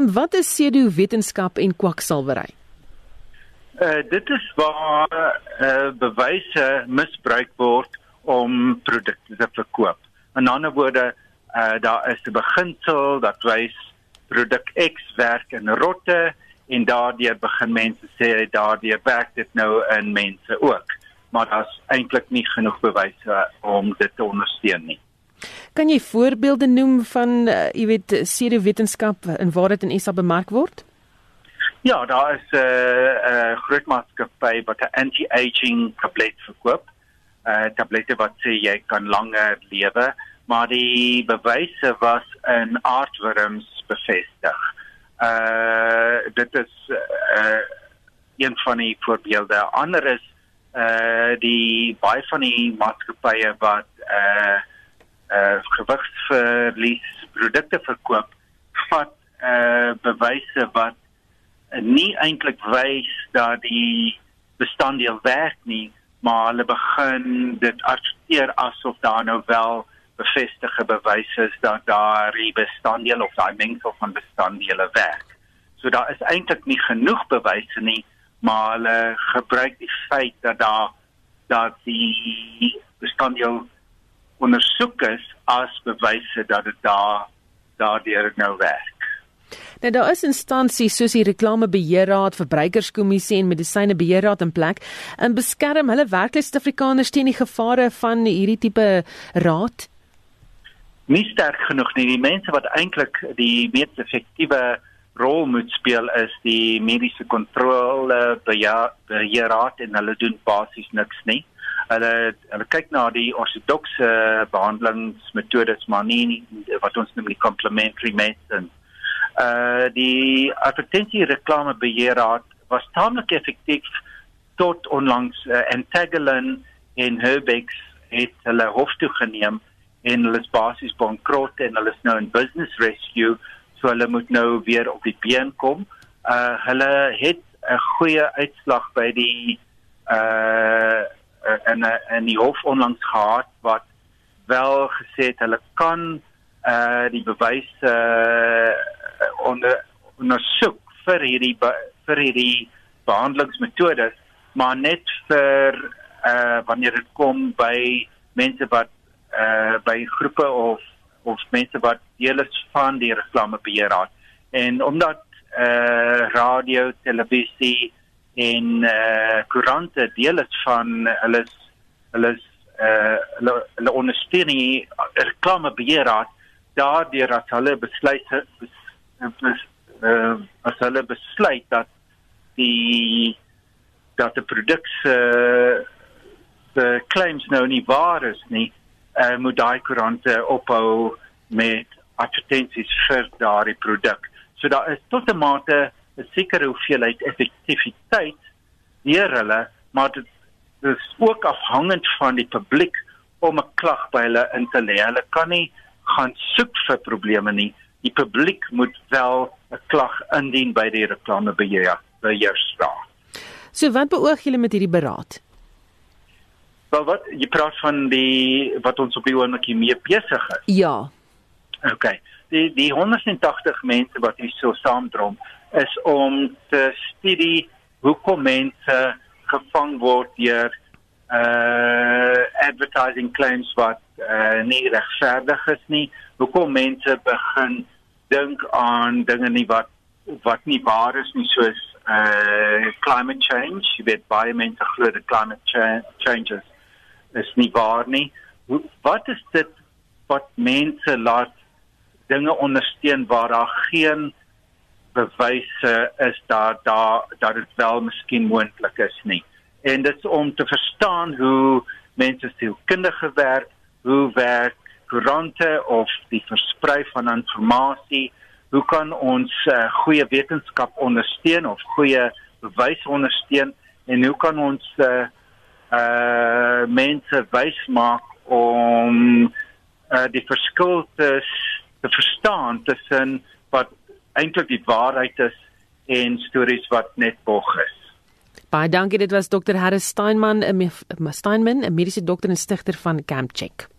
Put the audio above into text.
En wat is pseudowetenskap en kwaksalwery? Uh dit is waar uh bewyse misbruik word om produkte te verkoop. In ander woorde, uh daar is 'n beginsel dat wys produk X werk in rotte en daardeur begin mense sê daardeur werk dit nou in mense ook. Maar daar's eintlik nie genoeg bewyse om dit te ondersteun nie. Kan jy voorbeelde noem van uh, jy weet pseudowetenskap en waar dit in SA bemark word? Ja, daar is 'n uh, uh, groot maatskappy wat 'n anti-aging tablet verkoop. Uh tablette wat sê jy kan langer lewe, maar die bewyse was in aardwurms bevestig. Uh dit is uh een van die voorbeelde. Ander is uh die baie van die maatskappye wat uh gewigsverlies produkte verkoop, vat uh bewyse wat nie eintlik wys dat die bestanddeel werk nie, maar hulle begin dit argiteer asof daar nou wel bevestigde bewyse is dat daar die bestanddeel of daai mengsel van bestanddele werk. So daar is eintlik nie genoeg bewyse nie, maar hulle gebruik die feit dat daar dat die bestanddeel ondersoek is as bewyse dat dit daar daardeur nou werk. Nou daar is instansies soos die Reklamebeheerraad, Verbruikerskommissie en Medisynebeheerraad in plek en beskerm hulle werklik Suid-Afrikaners teen die gevare van hierdie tipe raad. Nie sterk genoeg nie. Die mense wat eintlik die mees effektiewe rol moet speel is die mediese kontrole beheerraad en hulle doen basies niks nie. Hulle hulle kyk na die ortodokse behandelingsmetodes maar nie wat ons noem die complementary medicine uh die advertensie reklame beheerraad was tamelik effektief tot onlangs uh, Antagelin en Herbex het hulle hof toe geneem en hulle is basies bankrot en hulle is nou in business rescue so hulle moet nou weer op die been kom. Uh hulle het 'n goeie uitslag by die uh en en die hof onlangs gehad wat wel gesê het hulle kan uh die bewyse uh, onder ondersoek vir hierdie vir hierdie behandelingsmetodes maar net vir uh wanneer dit kom by mense wat uh by groepe of of mense wat deel is van die reklamebeheerraad en omdat uh radio, televisie en uh koerante deel is van hulle hulle uh hulle, hulle ondersteun die reklamebeheerraad daardeur as hulle besluit is uh, as hulle besluit dat die dat die produk se se claims nou nie waar is nie, uh, moet daai koerante ophou met advertensies vir daardie produk. So daar is tot 'n mate 'n sekere hoeveelheid effektiwiteit deur hulle, maar dit is ook afhangend van die publiek om 'n klag by hulle in te lê. Hulle kan nie gaan soek vir probleme nie die publiek moet wel 'n klag indien by die reklamebeheer beheerstraat. So wat beoog julle met hierdie beraad? Wel wat jy praat van die wat ons op die oomblik mee besig is. Ja. OK. Die die 180 mense wat hier so saamdrom is om te studie hoekom mense gevang word deur uh advertising claims wat uh, nie regverdig is nie. Hoekom mense begin dink aan dinge nie wat wat nie waar is nie soos uh climate change. Jy weet baie mense glo dat climate cha changes is nie waar nie. Wat is dit wat mense laat dinge ondersteun waar daar geen bewyse is dat daar dat dit wel miskien moontlik is nie. En dit is om te verstaan hoe mense sielkundige werk, hoe werk koerante of die versprei van inligting hoe kan ons uh, goeie wetenskap ondersteun of goeie bewys ondersteun en hoe kan ons uh, uh mense wys maak om uh die verskil te te verstaan tussen wat eintlik die waarheid is en stories wat net bog is. Baie dankie dit was Dr. Harris Steinman, 'n Steinman, 'n mediese dokter en stigter van Camp Check.